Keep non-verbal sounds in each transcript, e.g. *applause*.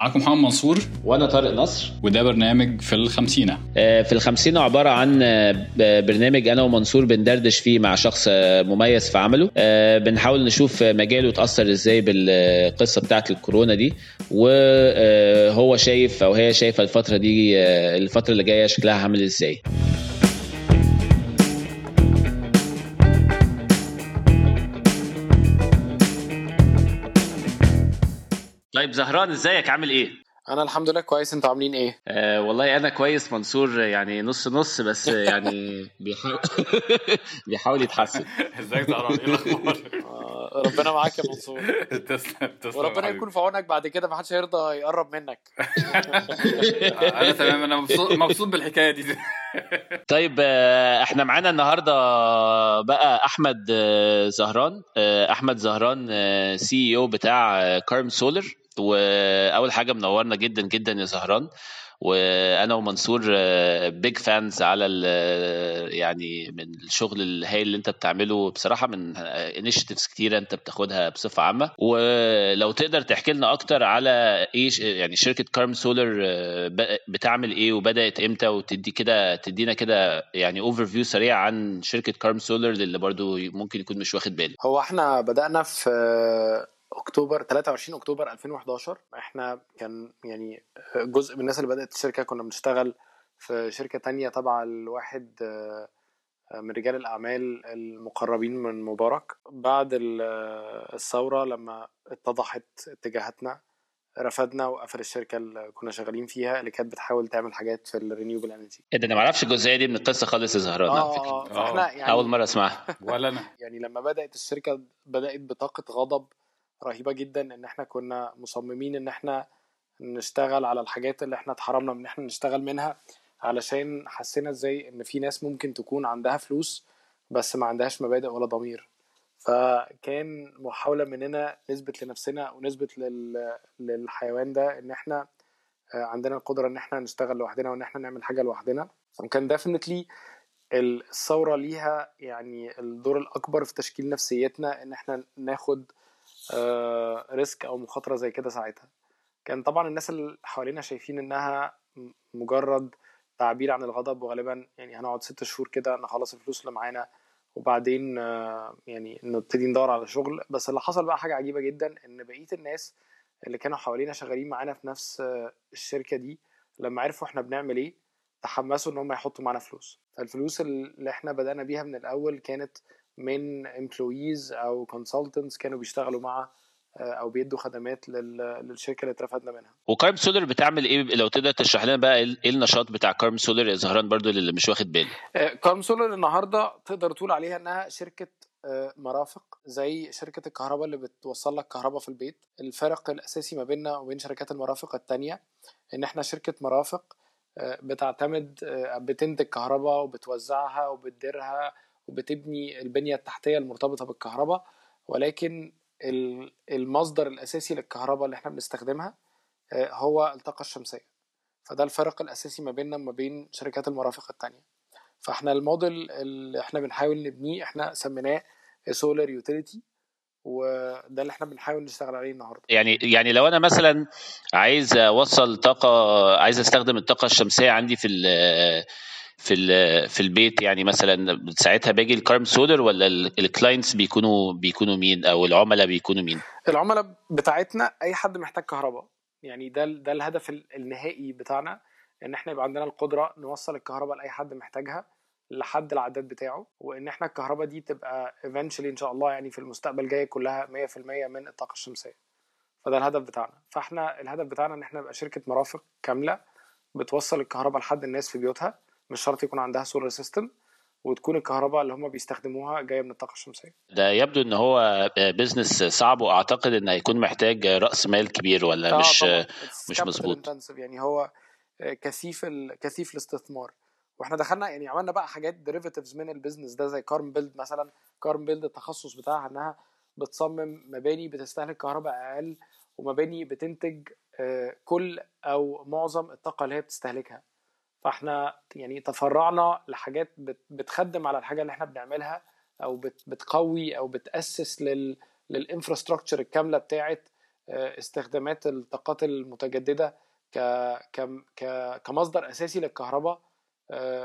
معاكم محمد منصور. وأنا طارق نصر. وده برنامج في الخمسينة. آه، في الخمسينة عبارة عن آه، برنامج أنا ومنصور بندردش فيه مع شخص آه، مميز في عمله. بنحاول نشوف مجاله اتأثر إزاي بالقصة بتاعة الكورونا دي. وهو شايف أو هي شايفة الفترة دي الفترة اللي جاية شكلها عامل إزاي. زهران ازيك؟ عامل إيه؟ أنا الحمد لله كويس. أنتوا عاملين إيه؟ آه والله أنا كويس منصور يعني نص نص بس يعني *laughs* بيحاول *laughs* بيحاول يتحسن. ازيك زهران؟ إيه الأخبار؟ آه ربنا معاك يا منصور. تسلم تسلم وربنا يكون في عونك بعد كده ما حدش هيرضى يقرب منك. *laughs* أنا تمام أنا مبسوط مبسوط بالحكاية دي. طيب آه، إحنا معانا النهارده بقى أحمد آه، زهران. أحمد زهران CEO بتاع KarmSolar وأول حاجة منورنا جدا جدا يا زهران وأنا ومنصور big fans على يعني من الشغل الهايل اللي أنت بتعمله. بصراحة من initiatives كتيرة أنت بتاخدها بصفة عامة. ولو تقدر تحكي لنا أكتر على إيه يعني شركة KarmSolar بتعمل إيه وبدأت إمتى؟ وتدي كده تدينا كده يعني overview سريع عن شركة KarmSolar اللي برضو ممكن يكون مش واخد باله هو إحنا بدأنا في أكتوبر 23 أكتوبر 2011 إحنا كان يعني جزء من الناس اللي بدأت الشركة كنا بنشتغل في شركة تانية تبع الواحد آه، من رجال الأعمال المقربين من مبارك. بعد الثورة لما اتضحت اتجاهاتنا رفضنا وقفل الشركة اللي كنا شغالين فيها اللي كانت بتحاول تعمل حاجات في ال renewable energy إيه ده أنا ما أعرفش الجزئية دي من القصة خالص يا زهران على فكره آه إحنا يعني أول مرة أسمعها. ولا أنا. *laughs* يعني لما بدأت الشركة بدأت بطاقة غضب رهيبة جدا إن إحنا كنا مصممين إن إحنا نشتغل على الحاجات اللي إحنا اتحرمنا من إن إحنا نشتغل منها علشان حسينا إزاي إن في ناس ممكن تكون عندها فلوس بس ما عندهاش مبادئ ولا ضمير. فكان محاولة مننا نثبت لنفسنا ونثبت لل... للحيوان ده إن إحنا عندنا القدرة إن إحنا نشتغل لوحدنا وإن إحنا نعمل حاجة لوحدنا. وكان definitely الثورة ليها يعني الدور الأكبر في تشكيل نفسيتنا إن إحنا ناخد risk آه، أو مخاطرة زي كده ساعتها. كان طبعا الناس اللي حوالينا شايفين إنها مجرد تعبير عن الغضب وغالبا يعني هنقعد ست شهور كده نخلص الفلوس اللي معانا وبعدين آه، يعني نبتدي ندور على شغل. بس اللي حصل بقى حاجة عجيبة جدا إن بقية الناس اللي كانوا حوالينا شغالين معانا في نفس آه، الشركة دي لما عرفوا إحنا بنعمل إيه تحمسوا إن هم يحطوا معانا فلوس. فالفلوس اللي إحنا بدأنا بيها من الأول كانت من employees أو consultants كانوا بيشتغلوا مع آه، أو بيدوا خدمات للشركة اللي اترفدنا منها. و KarmSolar بتعمل إيه؟ لو تقدر تشرح لنا بقى إيه النشاط بتاع KarmSolar يا زهران برضو اللي مش واخد بالي KarmSolar النهارده تقدر تقول عليها إنها شركة آه، مرافق زي شركة الكهرباء اللي بتوصل لك كهرباء في البيت. الفرق الأساسي ما بيننا وبين شركات المرافق التانية إن إحنا شركة مرافق آه، بتعتمد بتنتج كهرباء وبتوزعها وبتديرها وبتبني البنية التحتية المرتبطة بالكهرباء ولكن المصدر الأساسي للكهرباء اللي إحنا بنستخدمها آه، هو الطاقة الشمسية. فده الفرق الأساسي ما بيننا وما بين شركات المرافق التانية. فاحنا الموديل اللي إحنا بنحاول نبنيه إحنا سميناه solar utility وده اللي إحنا بنحاول نشتغل عليه النهارده. يعني يعني لو أنا مثلا عايز أوصل طاقة عايز أستخدم الطاقة الشمسية عندي في في في البيت يعني مثلا ساعتها باجي الكارم سولر ولا ال clients بيكونوا بيكونوا مين؟ أو العملاء بيكونوا مين؟ العملاء بتاعتنا أي حد محتاج كهرباء. يعني ده ده الهدف النهائي بتاعنا إن إحنا يبقى عندنا القدرة نوصل الكهرباء لأي حد محتاجها. لحد العداد بتاعه وإن إحنا الكهرباء دي تبقى eventually إن شاء الله يعني في المستقبل جاي كلها 100% من الطاقة الشمسية. فده الهدف بتاعنا. فإحنا الهدف بتاعنا إن إحنا نبقى شركة مرافق كاملة بتوصل الكهرباء لحد الناس في بيوتها مش شرط يكون عندها solar system وتكون الكهرباء اللي هم بيستخدموها جاية من الطاقة الشمسية. ده يبدو إن هو business صعب وأعتقد إن هيكون محتاج رأس مال كبير ولا آه مش مش مظبوط. يعني هو كثيف كثيف الاستثمار. وإحنا دخلنا يعني عملنا بقى حاجات derivatives من ال business ده زي كارم build مثلا. كارم بيلد التخصص بتاعها إنها بتصمم مباني بتستهلك كهرباء أقل ومباني بتنتج آه، كل أو معظم الطاقة اللي هي بتستهلكها. فإحنا يعني تفرعنا لحاجات بتخدم على الحاجة اللي إحنا بنعملها أو بتقوي أو بتأسس لل للانفراستراكشر الكاملة بتاعه استخدامات الطاقات المتجددة ك كمصدر أساسي للكهرباء.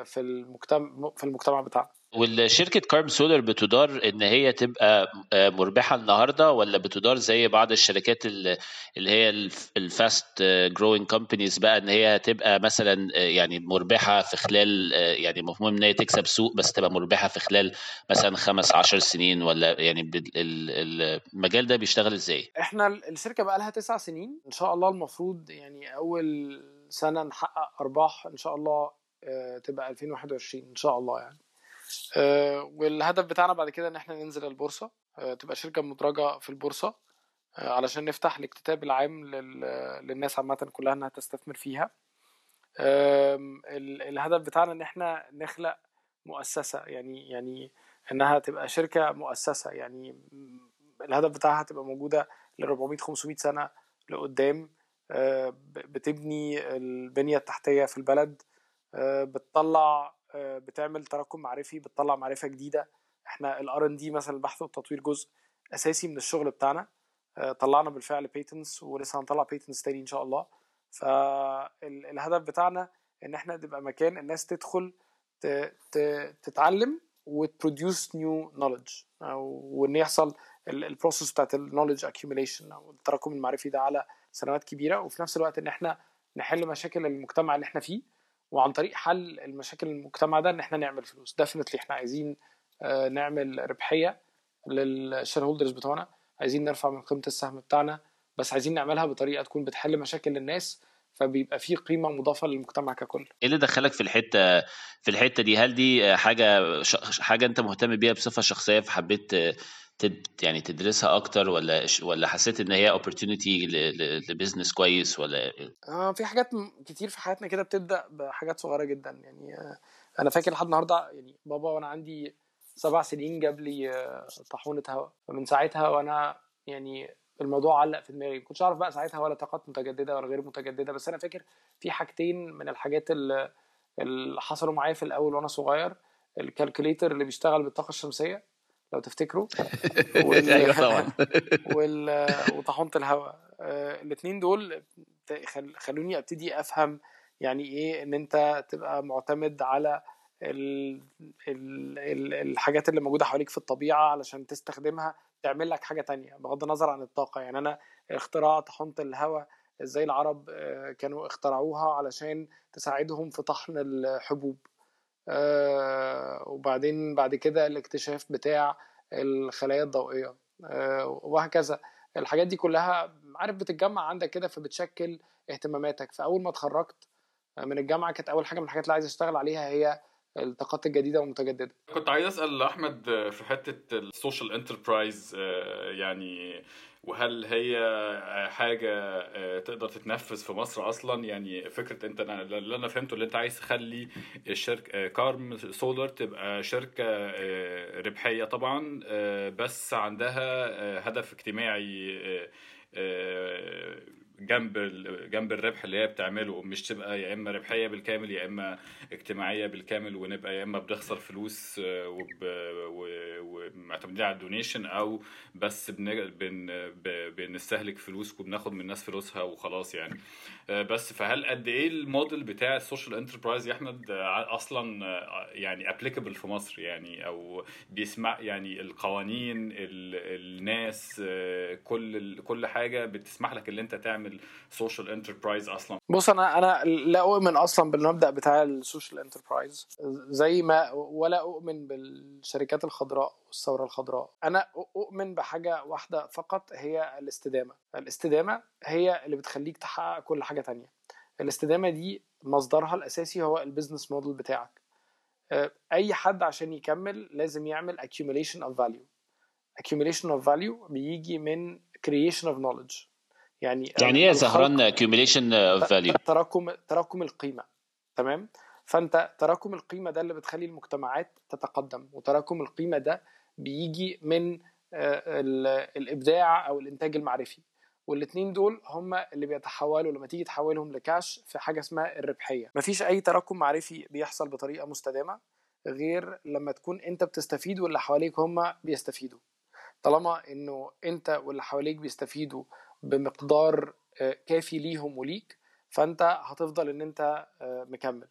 في المجتمع في المجتمع بتاعنا والشركة كارم سولر بتدار إن هي تبقى آه، مربحة النهاردة ولا بتدار زي بعض الشركات اللي هي ال fast growing companies بقى إن هي تبقى مثلا آه، يعني مربحة في خلال آه، يعني مفهوم إن هي تكسب سوق بس تبقى مربحة في خلال مثلا خمس عشر سنين ولا يعني المجال ده بيشتغل إزاي؟ إحنا الشركة بقى لها تسع سنين إن شاء الله المفروض يعني أول سنة نحقق أرباح إن شاء الله تبقى 2021 إن شاء الله يعني. آه، والهدف بتاعنا بعد كده إن إحنا ننزل البورصة. آه، تبقى شركة مدرجة في البورصة آه، علشان نفتح الاكتتاب العام للناس عامة كلها إنها تستثمر فيها. الهدف بتاعنا إن إحنا نخلق مؤسسة يعني يعني إنها تبقى شركة مؤسسة. يعني الهدف بتاعها تبقى موجودة ل 400 500 سنة لقدام. بتبني البنية التحتية في البلد. بتطلع آه، بتعمل تراكم معرفي بتطلع معرفة جديدة. إحنا ال R and D مثلا البحث والتطوير جزء أساسي من الشغل بتاعنا. آه، طلعنا بالفعل patents ولسه هنطلع patents تاني إن شاء الله. فالهدف بتاعنا إن إحنا نبقى مكان الناس تدخل تتعلم وت produce new knowledge وإن يحصل ال process بتاعت ال knowledge accumulation أو التراكم المعرفي ده على سنوات كبيرة. وفي نفس الوقت إن إحنا نحل مشاكل المجتمع اللي إحنا فيه. وعن طريق حل المشاكل المجتمع ده إن إحنا نعمل فلوس. definitely إحنا عايزين آه، نعمل ربحية لل shareholders بتوعنا. عايزين نرفع من قيمة السهم بتاعنا بس عايزين نعملها بطريقة تكون بتحل مشاكل للناس فبيبقى في قيمة مضافة للمجتمع ككل. إيه اللي دخلك في الحتة في الحتة دي؟ هل دي حاجة حاجة أنت مهتم بيها بصفة شخصية فحبيت تد يعني تدرسها أكتر ولا ولا حسيت إن هي opportunity ل business كويس ولا إيه؟ آه في حاجات كتير في حياتنا كده بتبدأ بحاجات صغيرة جدا. يعني آه أنا فاكر لحد النهارده يعني بابا وأنا عندي سبع سنين جاب لي آه طاحونة هواء فمن ساعتها وأنا يعني الموضوع علق في دماغي. ما كنتش أعرف بقى ساعتها ولا طاقات متجددة ولا غير متجددة بس أنا فاكر في حاجتين من الحاجات اللي, اللي حصلوا معايا في الأول وأنا صغير. الكالكوليتر اللي بيشتغل بالطاقة الشمسية. لو تفتكروا. *laughs* وال... أيوه طبعا. *laughs* وال... وطاحونه الهواء آه، الاثنين دول خلوني أبتدي أفهم يعني إيه إن أنت تبقى معتمد على ال... ال... ال... الحاجات اللي موجودة حواليك في الطبيعة علشان تستخدمها تعمل لك حاجة تانية بغض النظر عن الطاقة. يعني أنا اختراع طاحونه الهواء إزاي العرب آه، كانوا اخترعوها علشان تساعدهم في طحن الحبوب. وبعدين بعد كده الاكتشاف بتاع الخلايا الضوئية. آه، وهكذا. الحاجات دي كلها عارف بتتجمع عندك كده فبتشكل اهتماماتك. فأول ما اتخرجت من الجامعة كانت أول حاجة من الحاجات اللي عايز أشتغل عليها هي الطاقات الجديدة والمتجددة. كنت عايز أسأل أحمد في حتة ال social enterprise آه، يعني وهل هي حاجة آه، تقدر تتنفذ في مصر أصلا؟ يعني فكرة أنت اللي أنا فهمته اللي أنت عايز تخلي الشركة كارم سولار تبقى شركة آه، ربحية طبعا بس عندها هدف اجتماعي جنب جنب الربح اللي هي بتعمله مش تبقى يا إما ربحية بالكامل يا إما اجتماعية بالكامل ونبقى يا إما بنخسر فلوس آه، ومعتمدين على ال donation أو بس بن... بن... بنستهلك فلوس وبناخد من الناس فلوسها وخلاص يعني. آه، بس فهل قد إيه الموديل بتاع ال social enterprise يا أحمد آه، أصلا يعني applicable في مصر يعني؟ أو بيسمع يعني القوانين الناس كل كل حاجة بتسمح لك ان أنت تعمل ال social enterprise أصلا. بص أنا أنا لا أؤمن أصلا بالمبدأ بتاع ال social enterprise. زي ما ولا أؤمن بالشركات الخضراء والثورة الخضراء. أنا أؤمن بحاجة واحدة فقط هي الاستدامة. الاستدامة هي اللي بتخليك تحقق كل حاجة تانية. الاستدامة دي مصدرها الأساسي هو ال business model بتاعك. آه، أي حد عشان يكمل لازم يعمل accumulation of value. accumulation of value بيجي من creation of knowledge. يعني يعني إيه زهران accumulation of value تراكم تراكم القيمة تمام؟ فأنت تراكم القيمة ده اللي بتخلي المجتمعات تتقدم وتراكم القيمة ده بيجي من آه، الإبداع أو الإنتاج المعرفي والاثنين دول هم اللي بيتحولوا لما تيجي تحولهم لكاش في حاجة اسمها الربحية. مفيش أي تراكم معرفي بيحصل بطريقة مستدامة غير لما تكون أنت بتستفيد واللي حواليك هم بيستفيدوا. طالما إنه أنت واللي حواليك بيستفيدوا بمقدار آه، كافي ليهم وليك فأنت هتفضل إن أنت آه، مكمل.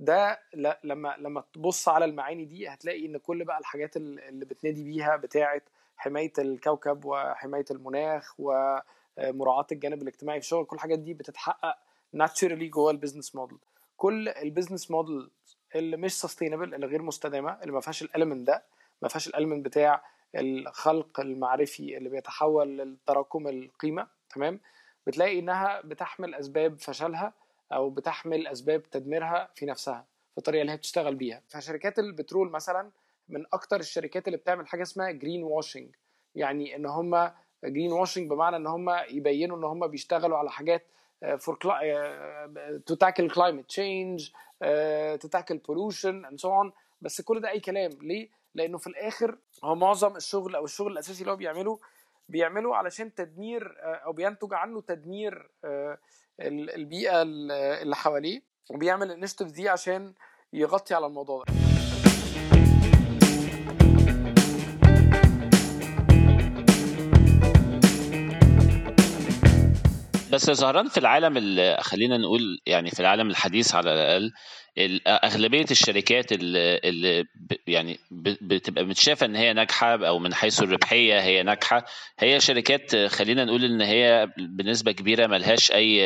ده لما لما تبص على المعاني دي هتلاقي إن كل بقى الحاجات اللي بتنادي بيها بتاعة حماية الكوكب وحماية المناخ ومراعاه الجانب الاجتماعي في الشغل كل الحاجات دي بتتحقق naturally جوه ال business model كل ال business model اللي مش sustainable اللي غير مستدامة اللي ما فيهاش ال element ده ما فيهاش ال element بتاع الخلق المعرفي اللي بيتحول لتراكم القيمة تمام؟ بتلاقي إنها بتحمل أسباب فشلها أو بتحمل أسباب تدميرها في نفسها في الطريقة اللي هي بتشتغل بيها. فشركات البترول مثلا من أكتر الشركات اللي بتعمل حاجة اسمها greenwashing يعني إن هم greenwashing بمعنى إن هم يبينوا إن هم بيشتغلوا على حاجات for to tackle climate change to tackle pollution and so on بس كل ده أي كلام ليه؟ لأنه في الآخر هو معظم الشغل أو الشغل الأساسي اللي هو بيعمله بيعمله علشان تدمير آه، أو بينتج عنه تدمير آه، البيئة اللي حواليه وبيعمل الانشيتيف دي عشان يغطي على الموضوع ده. بس زهران في العالم خلينا نقول يعني في العالم الحديث على الأقل أغلبية الشركات اللي, اللي يعني بتبقى متشافة إن هي ناجحة أو من حيث الربحية هي ناجحة. هي شركات خلينا نقول إن هي بنسبة كبيرة ملهاش أي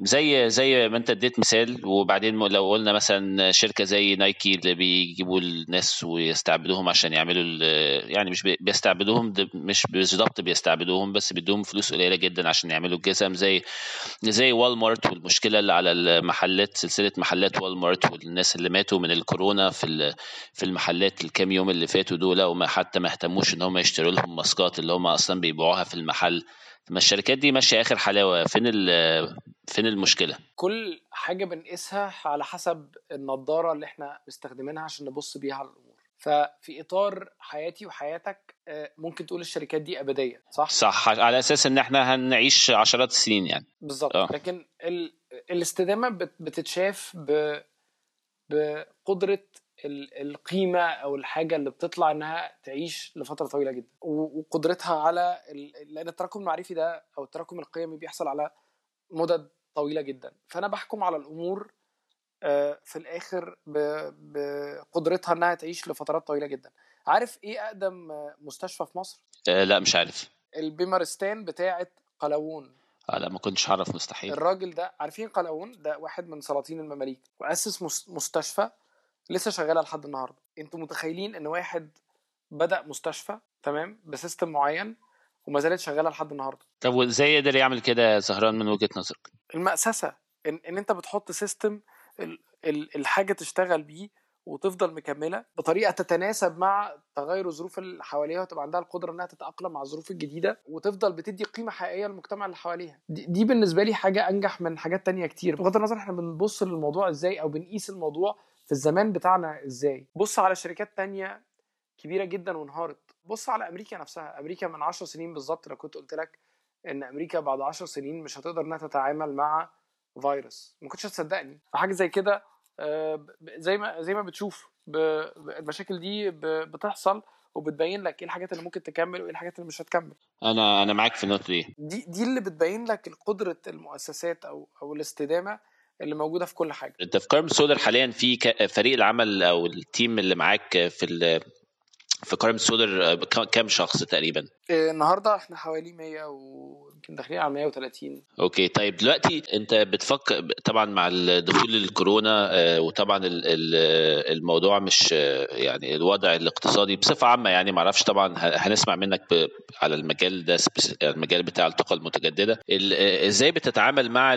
زي زي ما أنت اديت مثال وبعدين لو قلنا مثلا شركة زي نايكي اللي بيجيبوا الناس ويستعبدوهم عشان يعملوا يعني مش بيستعبدوهم مش بالظبط بيستعبدوهم بس بيدوهم فلوس قليلة جدا عشان يعملوا الجزم زي زي والمارت والمشكلة اللي على المحلات سلسلة محلات والمارت والناس اللي ماتوا من الكورونا في في المحلات الكام يوم اللي فاتوا دول وما حتى ما اهتموش إن هم يشتروا لهم ماسكات اللي هم أصلا بيبيعوها في المحل. ما الشركات دي ماشية آخر حلاوة. فين فين المشكلة؟ كل حاجة بنقيسها على حسب النضارة اللي إحنا مستخدمينها عشان نبص بيها على الأمور. ففي إطار حياتي وحياتك آه، ممكن تقول الشركات دي أبدية صح؟ صح. على أساس إن إحنا هنعيش عشرات السنين يعني. بالظبط. آه. لكن ال... الاستدامة بتتشاف ب... بقدرة القيمة أو الحاجة اللي بتطلع إنها تعيش لفترة طويلة جدا. وقدرتها على لأن التراكم المعرفي ده أو التراكم القيمي بيحصل على مدد طويلة جدا. فأنا بحكم على الأمور آه، في الآخر بقدرتها إنها تعيش لفترات طويلة جدا. عارف إيه أقدم مستشفى في مصر؟ أه لا مش عارف. البيمارستان بتاعة قلاوون. آه لا ما كنتش اعرف مستحيل. الراجل ده عارفين قلاوون ده واحد من سلاطين المماليك واسس مستشفى لسه شغالة لحد النهارده. أنتوا متخيلين ان واحد بدأ مستشفى تمام ب system معين وما زالت شغالة لحد النهارده؟ طب وازاي قدر يعمل كده يا زهران من وجهة نظرك؟ المأسسة ان, إن انت بتحط system الحاجة تشتغل بيه وتفضل مكملة. بطريقة تتناسب مع تغير الظروف اللي حواليها وتبقى عندها القدرة إنها تتأقلم مع الظروف الجديدة وتفضل بتدي قيمة حقيقية للمجتمع اللي حواليها. دي, بالنسبة لي حاجة أنجح من حاجات تانية كتير. بغض النظر إحنا بنبص للموضوع إزاي أو بنقيس الموضوع في الزمان بتاعنا إزاي. بص على شركات تانية كبيرة جدا وانهارت. بص على أمريكا نفسها. أمريكا من 10 سنين بالظبط لو كنت قلت لك إن أمريكا بعد 10 سنين مش هتقدر إنها تتعامل مع فيروس. ما كنتش هتصدقني. فحاجة زي كده زي ما زي ما بتشوف المشاكل دي بتحصل وبتبين لك إيه الحاجات اللي ممكن تكمل وإيه الحاجات اللي مش هتكمل. أنا أنا معاك في النقطة دي. دي دي اللي بتبين لك قدره المؤسسات أو أو الاستدامة اللي موجودة في كل حاجة. أنت في كارم سولر حاليا في فريق العمل أو ال team اللي معاك في في كارم سولر كام شخص تقريبا؟ آه، النهارده إحنا حوالي 100 و يمكن داخلين على 130 أوكي طيب دلوقتي أنت بتفكر طبعا مع دخول الكورونا آه، وطبعا الموضوع مش آه، يعني الوضع الاقتصادي بصفة عامة يعني ما أعرفش طبعا هنسمع منك على المجال ده المجال بتاع الطاقة المتجددة. آه، إزاي بتتعامل مع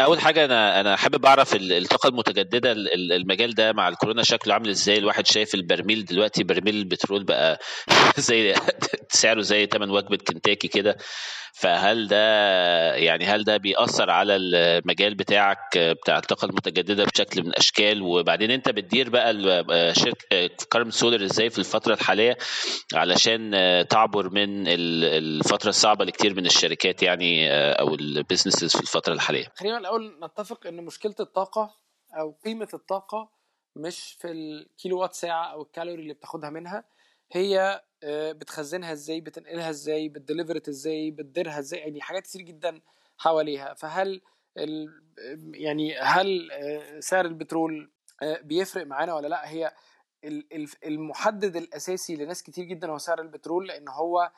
أول حاجة أنا أنا حابب أعرف الطاقة المتجددة المجال ده مع الكورونا شكله عامل إزاي؟ الواحد شايف البرميل دلوقتي برميل البترول بقى *laughs* زي *laughs* سعره زي ثمن وجبة كنتاكي كده. فهل ده يعني هل ده بيأثر على المجال بتاعك بتاع الطاقة المتجددة بشكل من الأشكال؟ وبعدين أنت بتدير بقى شركة كارم سولر إزاي في الفترة الحالية علشان تعبر من الفترة الصعبة لكتير من الشركات يعني أو ال businesses في الفترة الحالية؟ خلينا الأول نتفق إن مشكلة الطاقة أو قيمة الطاقة مش في الكيلو وات ساعة أو الكالوري اللي بتاخدها منها. هي آه، بتخزنها إزاي بتنقلها إزاي بتدليفرت إزاي بتديرها إزاي يعني حاجات كتير جدا حواليها فهل. يعني هل آه، سعر البترول آه، بيفرق معانا ولا لأ هي المحدد الأساسي لناس كتير جدا هو سعر البترول لأن هو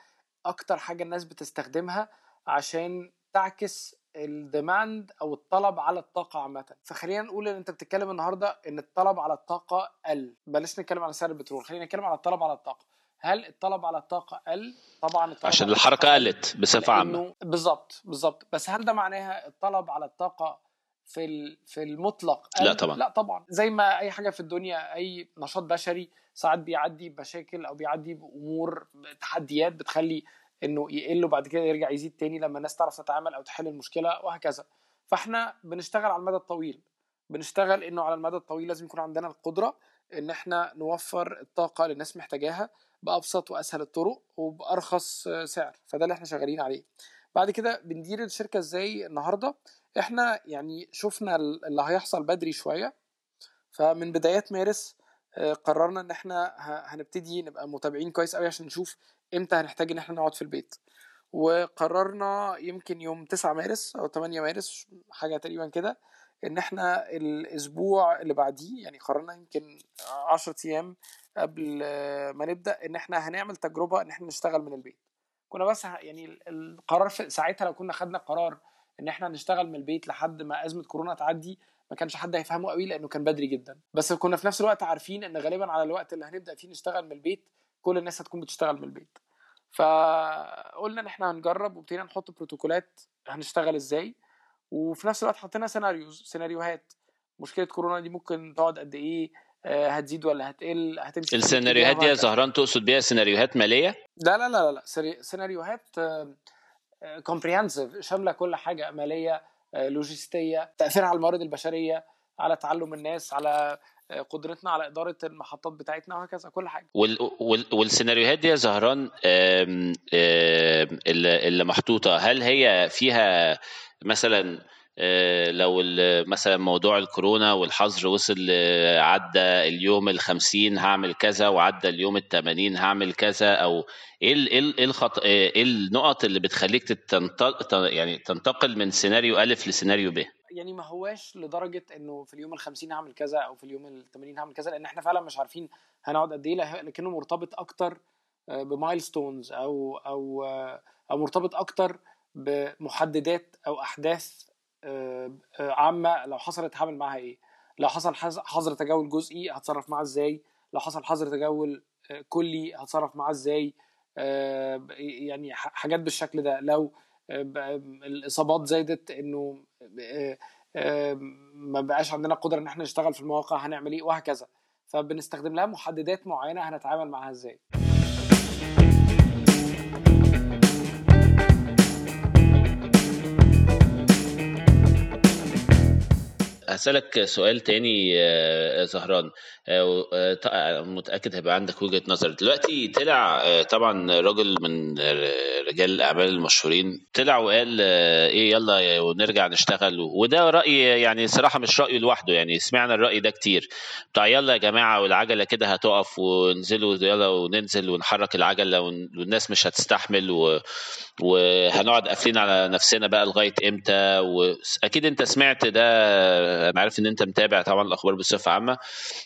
أكتر حاجة الناس بتستخدمها عشان تعكس الديماند أو الطلب على الطاقة عامة. فخلينا نقول إن أنت بتتكلم النهارده إن الطلب على الطاقة قل بلاش نتكلم على سعر البترول خلينا نتكلم على الطلب على الطاقة. هل الطلب على الطاقة قل طبعا الطلب عشان الحركة قلت بصفة عامة. بالظبط بالظبط بس هل ده معناها الطلب على الطاقة في في المطلق لا طبعا. لا طبعا. زي ما أي حاجة في الدنيا أي نشاط بشري ساعات بيعدي بمشاكل أو بيعدي بأمور تحديات بتخلي إنه يقل وبعد كده يرجع يزيد تاني لما الناس تعرف تتعامل أو تحل المشكلة وهكذا. فإحنا بنشتغل على المدى الطويل. بنشتغل إنه على المدى الطويل لازم يكون عندنا القدرة إن إحنا نوفر الطاقة للناس محتاجاها بأبسط وأسهل الطرق وبأرخص سعر. فده اللي إحنا شغالين عليه. بعد كده بندير الشركة إزاي النهارده؟ إحنا يعني شفنا اللي هيحصل بدري شوية. فمن بدايات مارس آه، قررنا إن إحنا هنبتدي نبقى متابعين كويس قوي عشان نشوف إمتى هنحتاج إن إحنا نقعد في البيت. وقررنا يمكن يوم 9 مارس أو 8 مارس حاجة تقريبا كده إن إحنا الأسبوع اللي بعديه يعني قررنا يمكن 10 أيام قبل ما نبدأ إن إحنا هنعمل تجربة إن إحنا نشتغل من البيت. كنا بس يعني القرار في ساعتها لو كنا خدنا قرار إن إحنا نشتغل من البيت لحد ما أزمة كورونا تعدي ما كانش حد هيفهمه قوي لأنه كان بدري جدا. بس كنا في نفس الوقت عارفين إن غالبا على الوقت اللي هنبدأ فيه نشتغل من البيت كل الناس هتكون بتشتغل من البيت. فقلنا إن إحنا هنجرب وابتدينا نحط بروتوكولات هنشتغل إزاي وفي نفس الوقت حطينا scenarios سيناريوهات. مشكلة كورونا دي ممكن تقعد قد إيه؟ آه، هتزيد ولا هتقل؟ هتمشي السيناريوهات دي يا زهران تقصد بيها سيناريوهات مالية؟ لا لا لا لا سيناريوهات comprehensive شاملة كل حاجة مالية آه، لوجستية تاثير على الموارد البشرية على تعلم الناس على آه، قدرتنا على إدارة المحطات بتاعتنا وهكذا كل حاجة. وال وال والسيناريوهات دي يا زهران اللي محطوطة هل هي فيها مثلا آه، لو مثلا موضوع الكورونا والحظر وصل عدى اليوم الخمسين هعمل كذا وعدى اليوم التمانين هعمل كذا أو إيه إيه إيه الخط... إيه النقط اللي بتخليك تنتقل يعني تنتقل من سيناريو الف لسيناريو ب؟ يعني ما هواش لدرجة إنه في اليوم ال50 هعمل كذا أو في اليوم ال80 هعمل كذا لأن إحنا فعلا مش عارفين هنقعد قد إيه لكنه مرتبط أكتر آه، بمايلستونز أو أو آه، أو مرتبط أكتر بمحددات أو أحداث آه، عامة لو حصلت هعمل معاها إيه؟ لو حصل حظر تجول جزئي هتصرف معاه إزاي؟ لو حصل حظر تجول كلي هتصرف معاه إزاي؟ يعني حاجات بالشكل ده. لو الإصابات زادت إنه آه، آه، ما بقاش عندنا قدرة إن إحنا نشتغل في المواقع هنعمل إيه وهكذا. فبنستخدم لها محددات معينة هنتعامل معاها إزاي. هسألك سؤال تاني يا زهران. آه، آه، متأكد هيبقى عندك وجهة نظر. دلوقتي طلع آه، طبعا راجل من رجال الأعمال المشهورين طلع وقال إيه يلا ونرجع نشتغل. وده رأي يعني صراحة مش رأيه لوحده يعني سمعنا الرأي ده كتير. بتاع يلا يا جماعة والعجلة كده هتقف وننزلوا يلا وننزل ونحرك العجلة والناس مش هتستحمل و... وهنقعد قافلين على نفسنا بقى لغاية إمتى؟ وأكيد أنت سمعت ده أنا عارف إن أنت متابع طبعا الأخبار بصفة عامة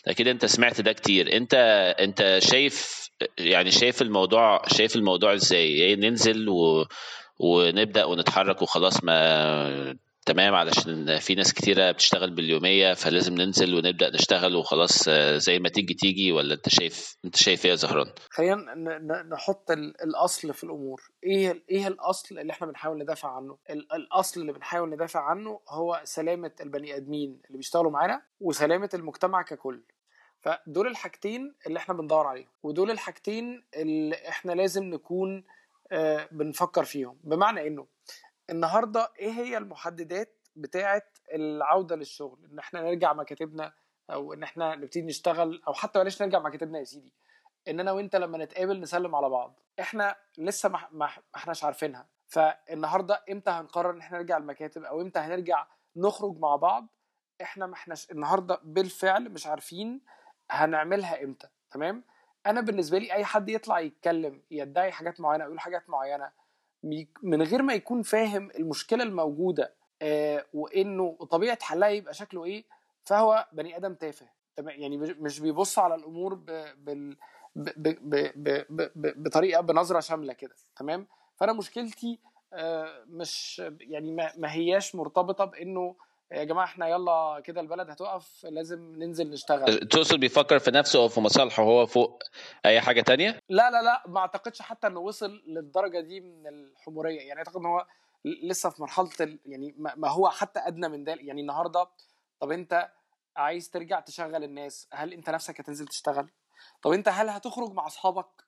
أكيد أنت سمعت ده كتير. أنت أنت شايف يعني شايف الموضوع شايف الموضوع إزاي؟ إيه ننزل و... ونبدأ ونتحرك وخلاص ما تمام علشان في ناس كتيرة بتشتغل باليومية فلازم ننزل ونبدأ نشتغل وخلاص زي ما تيجي تيجي ولا انت شايف انت شايف إيه يا زهران؟ خلينا نحط الأصل في الأمور إيه إيه الأصل اللي إحنا بنحاول ندافع عنه؟ الأصل اللي بنحاول ندافع عنه هو سلامة البني آدمين اللي بيشتغلوا معانا وسلامة المجتمع ككل. فدول الحاجتين اللي إحنا بندور عليهم ودول الحاجتين اللي إحنا لازم نكون آه، بنفكر فيهم بمعنى إنه النهارده إيه هي المحددات بتاعه العودة للشغل؟ إن إحنا نرجع مكاتبنا أو إن إحنا نبتدي نشتغل أو حتى بلاش نرجع مكاتبنا يا سيدي. إن أنا وأنت لما نتقابل نسلم على بعض. إحنا لسه ما ما إحناش عارفينها. فالنهارده إمتى هنقرر إن إحنا نرجع المكاتب أو إمتى هنرجع نخرج مع بعض؟ إحنا ما إحناش النهارده بالفعل مش عارفين هنعملها إمتى. تمام؟ أنا بالنسبة لي أي حد يطلع يتكلم يدعي حاجات معينة يقول حاجات معينة من غير ما يكون فاهم المشكلة الموجودة آه وإنه طبيعة حلها يبقى شكله إيه فهو بني آدم تافه يعني مش بيبص على الأمور. بطريقة بنظرة شاملة كده تمام فأنا مشكلتي آه مش يعني. ما هياش مرتبطة بإنه يا جماعة إحنا يلا كده البلد هتقف لازم ننزل نشتغل. تقصد بيفكر في نفسه أو في مصالحه هو فوق أي حاجة تانية؟ لا لا لا ما أعتقدش حتى إنه وصل للدرجة دي من الحمورية. يعني أعتقد إن هو لسه في مرحلة ال... يعني ما هو حتى أدنى من ذلك يعني النهارده طب أنت عايز ترجع تشغل الناس هل أنت نفسك هتنزل تشتغل؟ طب أنت هل هتخرج مع أصحابك؟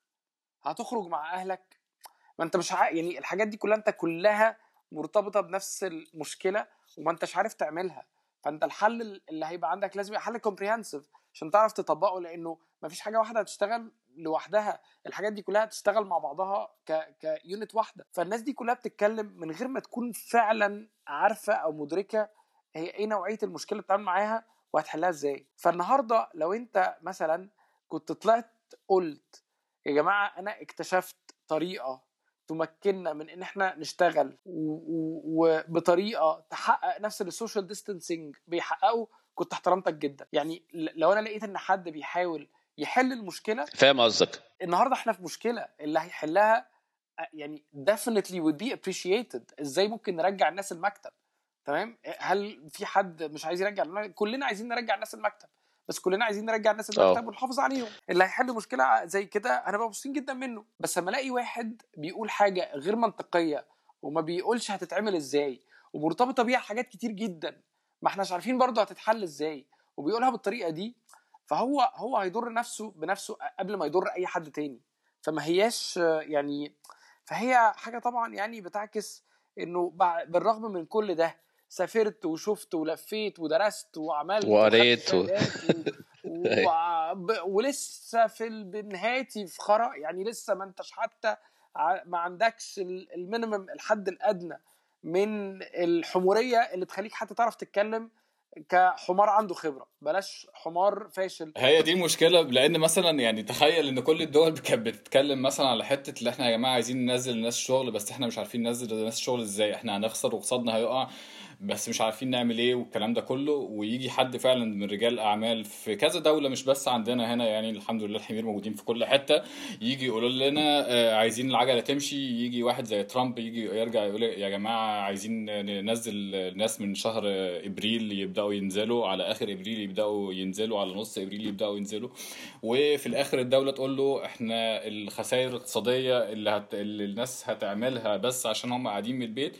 هتخرج مع أهلك؟ ما أنت مش ع... يعني الحاجات دي كلها أنت كلها مرتبطة بنفس المشكلة. وما انتش عارف تعملها. فانت الحل اللي هيبقى عندك لازم يبقى حل comprehensive عشان تعرف تطبقه لأنه ما فيش حاجة واحدة هتشتغل لوحدها. الحاجات دي كلها هتشتغل مع بعضها ك ك unit واحدة. فالناس دي كلها بتتكلم من غير ما تكون فعلا عارفة أو مدركة هي إيه نوعية المشكلة اللي بتتعامل معاها وهتحلها إزاي. فالنهاردة لو أنت مثلا كنت طلعت قلت يا جماعة أنا اكتشفت طريقة تمكننا من إن إحنا نشتغل. وبطريقة تحقق نفس ال social distancing بيحققه كنت احترمتك جدا. يعني لو أنا لقيت إن حد بيحاول يحل المشكلة فاهم قصدك. النهارده إحنا في مشكلة اللي هيحلها يعني definitely would be appreciated. إزاي ممكن نرجع الناس المكتب؟ تمام؟ هل في حد مش عايز يرجع؟ كلنا عايزين نرجع الناس المكتب. بس كلنا عايزين نرجع الناس المكتب ونحافظ عليهم. اللي هيحل مشكلة زي كده هنبقى مبسوطين جدا منه. بس لما ألاقي واحد بيقول حاجة غير منطقية وما بيقولش هتتعمل إزاي ومرتبطة بيها حاجات كتير جدا ما إحناش عارفين برضه هتتحل إزاي وبيقولها بالطريقة دي فهو هو هيضر نفسه بنفسه قبل ما يضر أي حد تاني. فما هياش يعني فهي حاجة طبعا يعني بتعكس إنه بالرغم من كل ده سافرت وشفت ولفيت ودرست وعملت وقريت و... و... *laughs* و... ولسه في نهايتي في خرا يعني لسه ما انتش حتى ما عندكش المينيمم الحد الأدنى من الحمورية اللي تخليك حتى تعرف تتكلم كحمار عنده خبرة. بلاش حمار فاشل. هي دي المشكلة لأن مثلا يعني تخيل إن كل الدول *laughs* كانت بتتكلم مثلا على حتة اللي إحنا يا جماعة عايزين ننزل الناس شغل بس إحنا مش عارفين ننزل الناس شغل إزاي إحنا هنخسر واقتصادنا هيقع. بس مش عارفين نعمل إيه والكلام ده كله ويجي حد فعلا من رجال أعمال في كذا دولة مش بس عندنا هنا يعني الحمد لله الحمير موجودين في كل حتة يجي يقولوا لنا عايزين العجلة تمشي يجي واحد زي ترامب يجي يرجع يقول يا جماعة عايزين ننزل الناس من شهر إبريل يبدأوا ينزلوا على آخر إبريل يبدأوا ينزلوا على نص إبريل يبدأوا ينزلوا وفي الآخر الدولة تقول له إحنا الخسائر الاقتصادية اللي, هت... اللي الناس هتعملها بس عشان هم قاعدين من البيت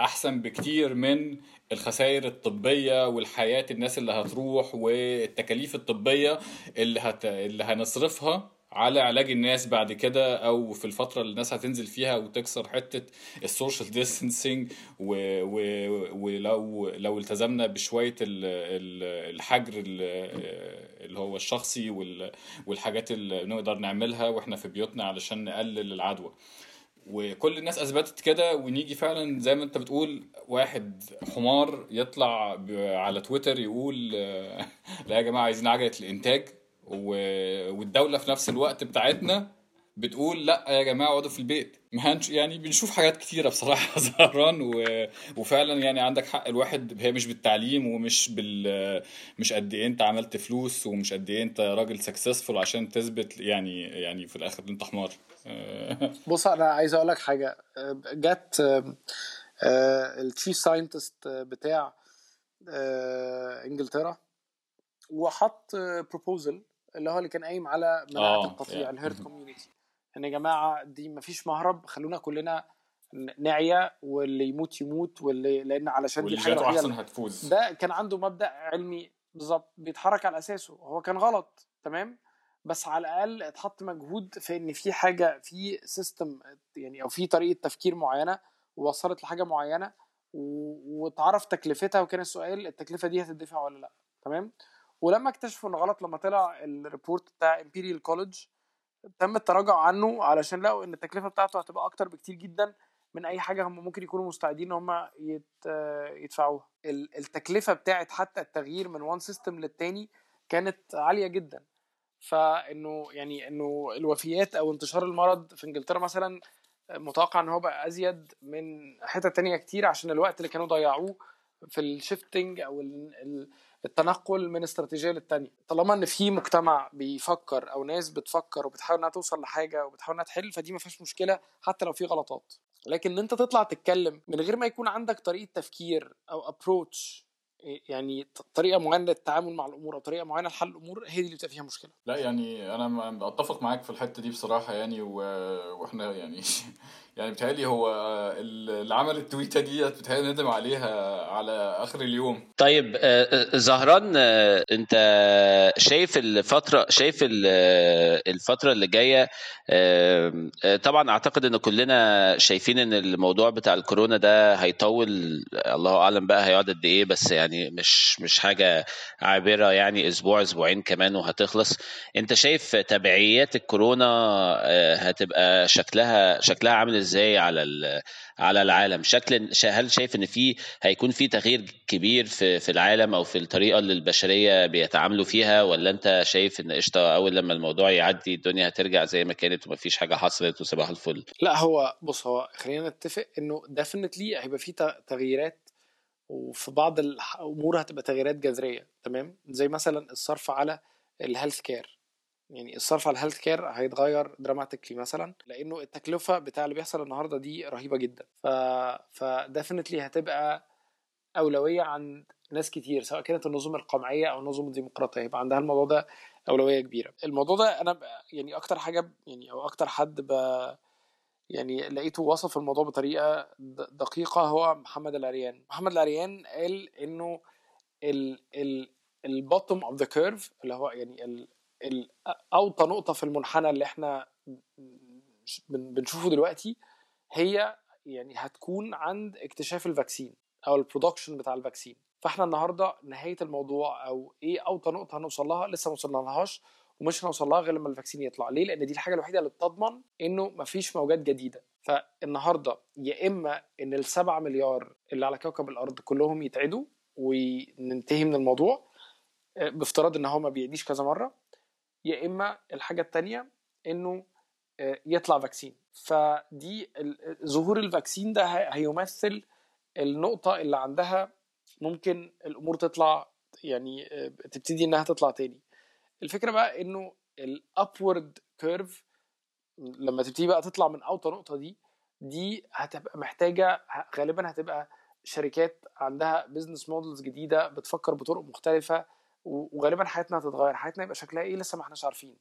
أحسن بكتير من الخسائر الطبية والحياة الناس اللي هتروح والتكاليف الطبية اللي هت... اللي هنصرفها على علاج الناس بعد كده أو في الفترة اللي الناس هتنزل فيها وتكسر حتة ال social distancing ولو لو التزمنا بشوية الحجر اللي هو الشخصي والحاجات اللي نقدر نعملها وإحنا في بيوتنا علشان نقلل العدوى. وكل الناس أثبتت كده ونيجي فعلا زي ما أنت بتقول واحد حمار يطلع على تويتر يقول *laughs* لا يا جماعة عايزين عجلة الإنتاج والدولة في نفس الوقت بتاعتنا بتقول لا يا جماعة اقعدوا في البيت. ما هنش يعني بنشوف حاجات كتيرة بصراحة *laughs* زهران و... وفعلا يعني عندك حق. الواحد هي مش بالتعليم ومش بال مش قد إيه أنت عملت فلوس ومش قد إيه أنت راجل سكسسفول عشان تثبت يعني يعني في الآخر أنت حمار. *laughs* بص أنا عايز أقول لك حاجة. جت ال chief scientist بتاع إنجلترا وحط proposal اللي هو اللي كان قايم على مناعة القطيع ال herd immunity إن يا جماعة دي مفيش مهرب خلونا كلنا نعيا واللي يموت يموت واللي لأن علشان دي الحاجة أحسن هتفوز. ده كان عنده مبدأ علمي بالظبط بيتحرك على أساسه هو كان غلط تمام؟ بس على الأقل اتحط مجهود في إن في حاجة في system يعني أو في طريقة تفكير معينة ووصلت لحاجة معينة واتعرف تكلفتها وكان السؤال التكلفة دي هتدفع ولا لأ تمام؟ ولما اكتشفوا إن غلط لما طلع ال report بتاع Imperial College تم التراجع عنه علشان لقوا إن التكلفة بتاعته هتبقى أكتر بكتير جدا من أي حاجة هم ممكن يكونوا مستعدين إن هم يدفعوها. التكلفة بتاعت حتى التغيير من one system للتاني كانت عالية جدا. فإنه يعني إنه الوفيات أو انتشار المرض في إنجلترا مثلا متوقع إن هو بقى أزيد من حتت تانية كتير عشان الوقت اللي كانوا ضيعوه في الشيفتنج أو التنقل من استراتيجية للتانية طالما إن في مجتمع بيفكر أو ناس بتفكر وبتحاول إنها توصل لحاجة وبتحاول إنها تحل فدي ما فيهاش مشكلة حتى لو في غلطات لكن إن أنت تطلع تتكلم من غير ما يكون عندك طريقة تفكير أو ابروتش يعني طريقة معينة للتعامل مع الأمور أو طريقة معينة لحل الأمور هي دي اللي بتبقى فيها مشكلة لا يعني أنا أتفق معاك في الحتة دي بصراحة يعني. وإحنا يعني *laughs* يعني بتهيألي هو اللي عمل التويتة ديت بتهيألي ندم عليها على آخر اليوم. طيب آه، آه، زهران آه، انت شايف الفترة شايف الفترة اللي جاية طبعا أعتقد إن كلنا شايفين إن الموضوع بتاع الكورونا ده هيطول. الله أعلم بقى هيقعد قد إيه بس يعني مش مش حاجة عابرة يعني أسبوع أسبوعين كمان وهتخلص. أنت شايف تبعيات الكورونا هتبقى شكلها شكلها عامل إزاي على على العالم؟ شكل هل شايف إن في هيكون في تغيير كبير في في العالم أو في الطريقة اللي البشرية بيتعاملوا فيها؟ ولا أنت شايف إن قشطة أول لما الموضوع يعدي الدنيا هترجع زي ما كانت ومفيش حاجة حصلت وصباح الفل؟ لا هو بص هو خلينا نتفق إنه definitely هيبقى في تغييرات وفي بعض الأمور هتبقى تغييرات جذرية تمام؟ زي مثلا الصرف على ال health care يعني الصرف على ال health care هيتغير dramatically مثلا لأنه التكلفة بتاع اللي بيحصل النهارده دي رهيبة جدا. ف ف definitely هتبقى أولوية عند ناس كتير سواء كانت النظم القمعية أو النظم الديمقراطية يبقى عندها الموضوع ده أولوية كبيرة. الموضوع ده أنا يعني أكتر حاجة يعني أو أكتر حد ب يعني لقيته وصف الموضوع بطريقة دقيقة هو محمد العريان. محمد العريان قال إنه ال ال ال bottom of the curve اللي هو يعني أوطى نقطة في المنحنى اللي إحنا بنشوفه دلوقتي هي يعني هتكون عند اكتشاف ال vaccine أو ال production بتاع ال vaccine فإحنا النهارده نهاية الموضوع أو إيه أوطى نقطة هنوصل لها لسه ما وصلنا لهاش ومش هنوصل لها غير لما ال vaccine يطلع. ليه؟ لأن دي الحاجة الوحيدة اللي بتضمن إنه مفيش موجات جديدة. فالنهاردة يا إما إن السبعة مليار اللي على كوكب الأرض كلهم يتعدوا وننتهي من الموضوع آه، بافتراض إن هو ما بيعديش كذا مرة يا إما الحاجة الثانية إنه آه، يطلع vaccine. فدي ظهور ال vaccine ده هيمثل النقطة اللي عندها ممكن الأمور تطلع يعني آه، تبتدي إنها تطلع تاني. الفكرة بقى إنه ال upward curve لما تبتدي بقى تطلع من اوطى نقطة دي دي هتبقى محتاجة غالبا هتبقى شركات عندها business models جديدة بتفكر بطرق مختلفة وغالبا حياتنا هتتغير حياتنا يبقى شكلها إيه لسه ما إحناش عارفين.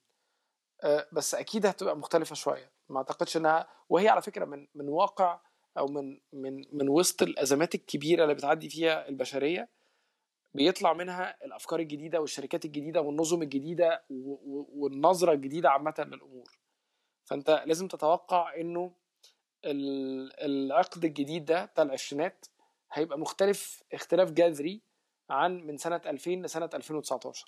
أه، بس أكيد هتبقى مختلفة شوية. ما أعتقدش إنها وهي على فكرة من من واقع أو من من من وسط الأزمات الكبيرة اللي بتعدي فيها البشرية بيطلع منها الأفكار الجديدة والشركات الجديدة والنظم الجديدة والنظرة الجديدة عامة للأمور. فأنت لازم تتوقع إنه العقد الجديد ده بتاع العشرينات هيبقى مختلف اختلاف جذري عن من سنة 2000 لسنة 2019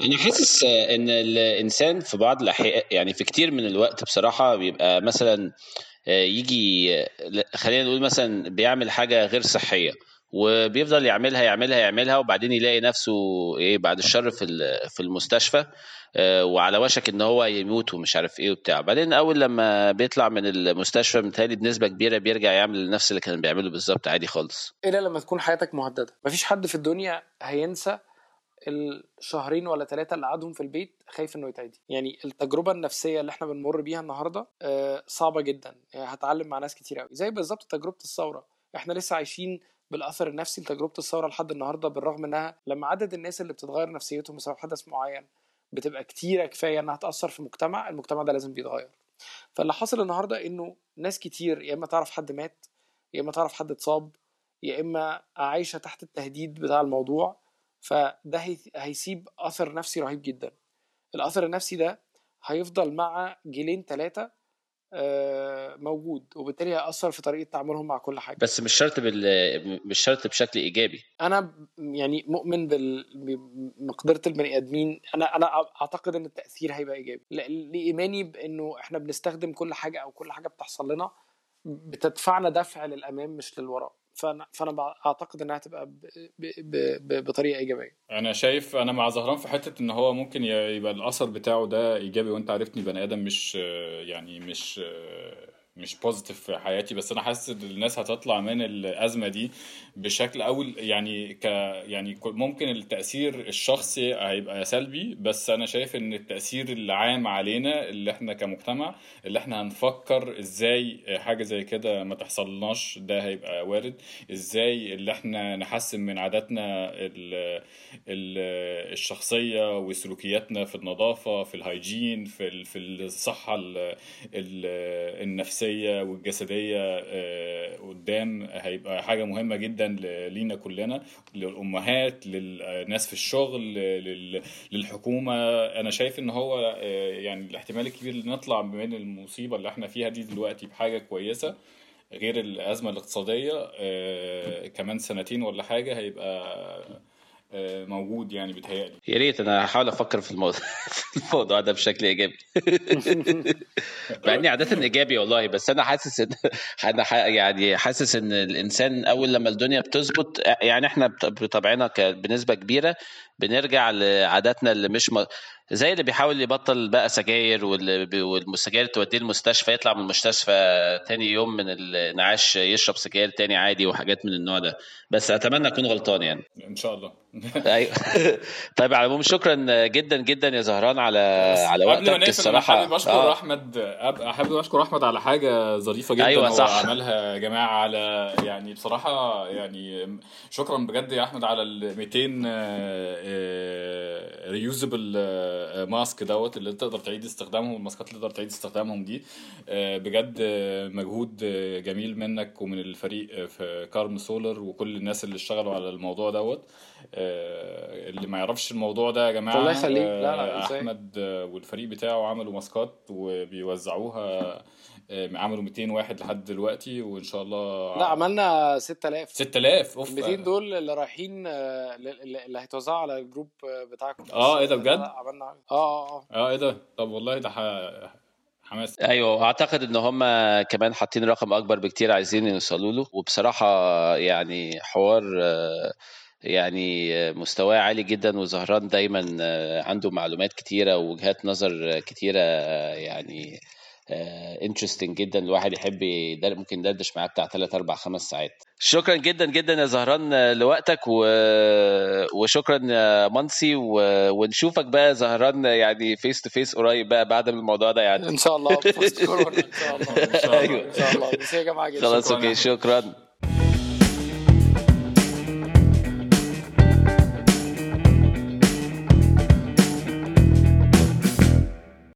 أنا حاسس إن الإنسان في بعض الأحيان يعني في كتير من الوقت بصراحة بيبقى مثلا يجي خلينا نقول مثلا بيعمل حاجة غير صحية. وبيفضل يعملها يعملها يعملها وبعدين يلاقي نفسه إيه بعد الشر في في المستشفى آه، وعلى وشك إن هو يموت ومش عارف إيه وبتاع. بعدين أول لما بيطلع من المستشفى متهيألي بنسبة كبيرة بيرجع يعمل نفس اللي كان بيعمله بالظبط عادي خالص. إلا لما تكون حياتك مهددة. مفيش حد في الدنيا هينسى الشهرين ولا ثلاثة اللي قعدهم في البيت خايف إنه يتعدي. يعني التجربة النفسية اللي إحنا بنمر بيها النهاردة آه، صعبة جدا. يعني هتعلم مع ناس كتير قوي زي بالظبط تجربة الثورة. إحنا لسه عايشين بالاثر النفسي لتجربة الثورة لحد النهارده بالرغم إنها لما عدد الناس اللي بتتغير نفسيتهم بسبب حدث معين بتبقى كتيرة كفاية إنها تأثر في مجتمع المجتمع ده لازم بيتغير. فاللي حاصل النهارده إنه ناس كتير يا إما تعرف حد مات يا إما تعرف حد اتصاب يا إما عايشة تحت التهديد بتاع الموضوع. فده هيسيب أثر نفسي رهيب جدا. الأثر النفسي ده هيفضل مع جيلين ثلاثة موجود وبالتالي هيأثر في طريقة تعاملهم مع كل حاجة. بس مش شرط بال... مش شرط بشكل إيجابي. أنا يعني مؤمن بمقدره البني آدمين. أنا أنا أعتقد إن التأثير هيبقى إيجابي. لإيماني بإنه إحنا بنستخدم كل حاجة أو كل حاجة بتحصل لنا بتدفعنا دفع للأمام مش للوراء. فانا فأنا أعتقد إنها هتبقى ب... ب... ب... بطريقة إيجابية. أنا شايف أنا مع زهران في حتة إن هو ممكن يبقى الأثر بتاعه ده إيجابي وأنت عرفتني بني آدم مش يعني مش مش بوزيتيف في حياتي بس أنا حاسس إن الناس هتطلع من الأزمة دي بشكل أول يعني ك يعني ممكن التأثير الشخصي هيبقى سلبي بس أنا شايف إن التأثير العام علينا اللي إحنا كمجتمع اللي إحنا هنفكر إزاي حاجة زي كده ما تحصلناش ده هيبقى وارد. إزاي اللي إحنا نحسن من عاداتنا ال ال الشخصية وسلوكياتنا في النظافة في الهايجين في في الصحة النفسية النفسيه والجسدية قدام هيبقى حاجة مهمة جدا لينا كلنا للأمهات للناس في الشغل للحكومة. أنا شايف إن هو يعني الاحتمال الكبير إن نطلع من المصيبة اللي إحنا فيها دي دلوقتي بحاجة كويسة غير الأزمة الاقتصادية كمان سنتين ولا حاجة هيبقى موجود يعني بيتهيألي. يا ريت أنا هحاول أفكر في الموضوع *laughs* في الموضوع ده بشكل إيجابي. *laughs* مع إني عادة إيجابي والله بس أنا حاسس ان أنا يعني حاسس إن الإنسان أول لما الدنيا بتظبط يعني إحنا بطبعنا بنسبة كبيرة بنرجع لعاداتنا اللي مش م... زي اللي بيحاول يبطل بقى سجاير والسجاير توديه المستشفى يطلع من المستشفى تاني يوم من الانعاش يشرب سجاير تاني عادي وحاجات من النوع ده. بس أتمنى أكون غلطان يعني. إن شاء الله. *laughs* أيوه. *laughs* طيب على العموم شكرا جدا جدا يا زهران على على وقتك قبل ما الصراحة. حابب أشكر آه. أحمد حابب أشكر أحمد على حاجة ظريفة جدا أيوة صح. هو عملها يا جماعة على يعني بصراحة يعني شكرا بجد يا أحمد على ال 200 reusable mask دوت اللي تقدر تعيد استخدامهم الماسكات اللي تقدر تعيد استخدامهم دي بجد مجهود جميل منك ومن الفريق في كرم سولار وكل الناس اللي اشتغلوا على الموضوع دوت. اللي ما يعرفش الموضوع ده يا جماعة الله يخليك لا لا أحمد والفريق بتاعه عملوا ماسكات وبيوزعوها عملوا 200 واحد لحد دلوقتي وإن شاء الله لا عملنا 6000 6000 أوف. 200 دول اللي رايحين اللي هيتوزعوا على الجروب بتاعكم. آه إيه ده بجد؟ عملنا آه آه آه. إيه ده؟ طب والله ده حماس. أيوه أعتقد إن هم كمان حاطين رقم أكبر بكتير عايزين يوصلوا له. وبصراحة يعني حوار يعني مستواه عالي جدا وزهران دايما عنده معلومات كتيرة ووجهات نظر كتيرة يعني interesting جدا. الواحد يحب يدر ممكن يدردش معاه بتاع 3 4 5 ساعات. شكرا جدا جدا يا زهران لوقتك و... وشكرا يا منسي و... ونشوفك بقى زهران يعني face to face قريب بقى بعد الموضوع ده يعني. إن شاء الله *laughs* ان شاء الله إن شاء الله. إن شاء الله. بس يا جماعة خلاص okay شكرا.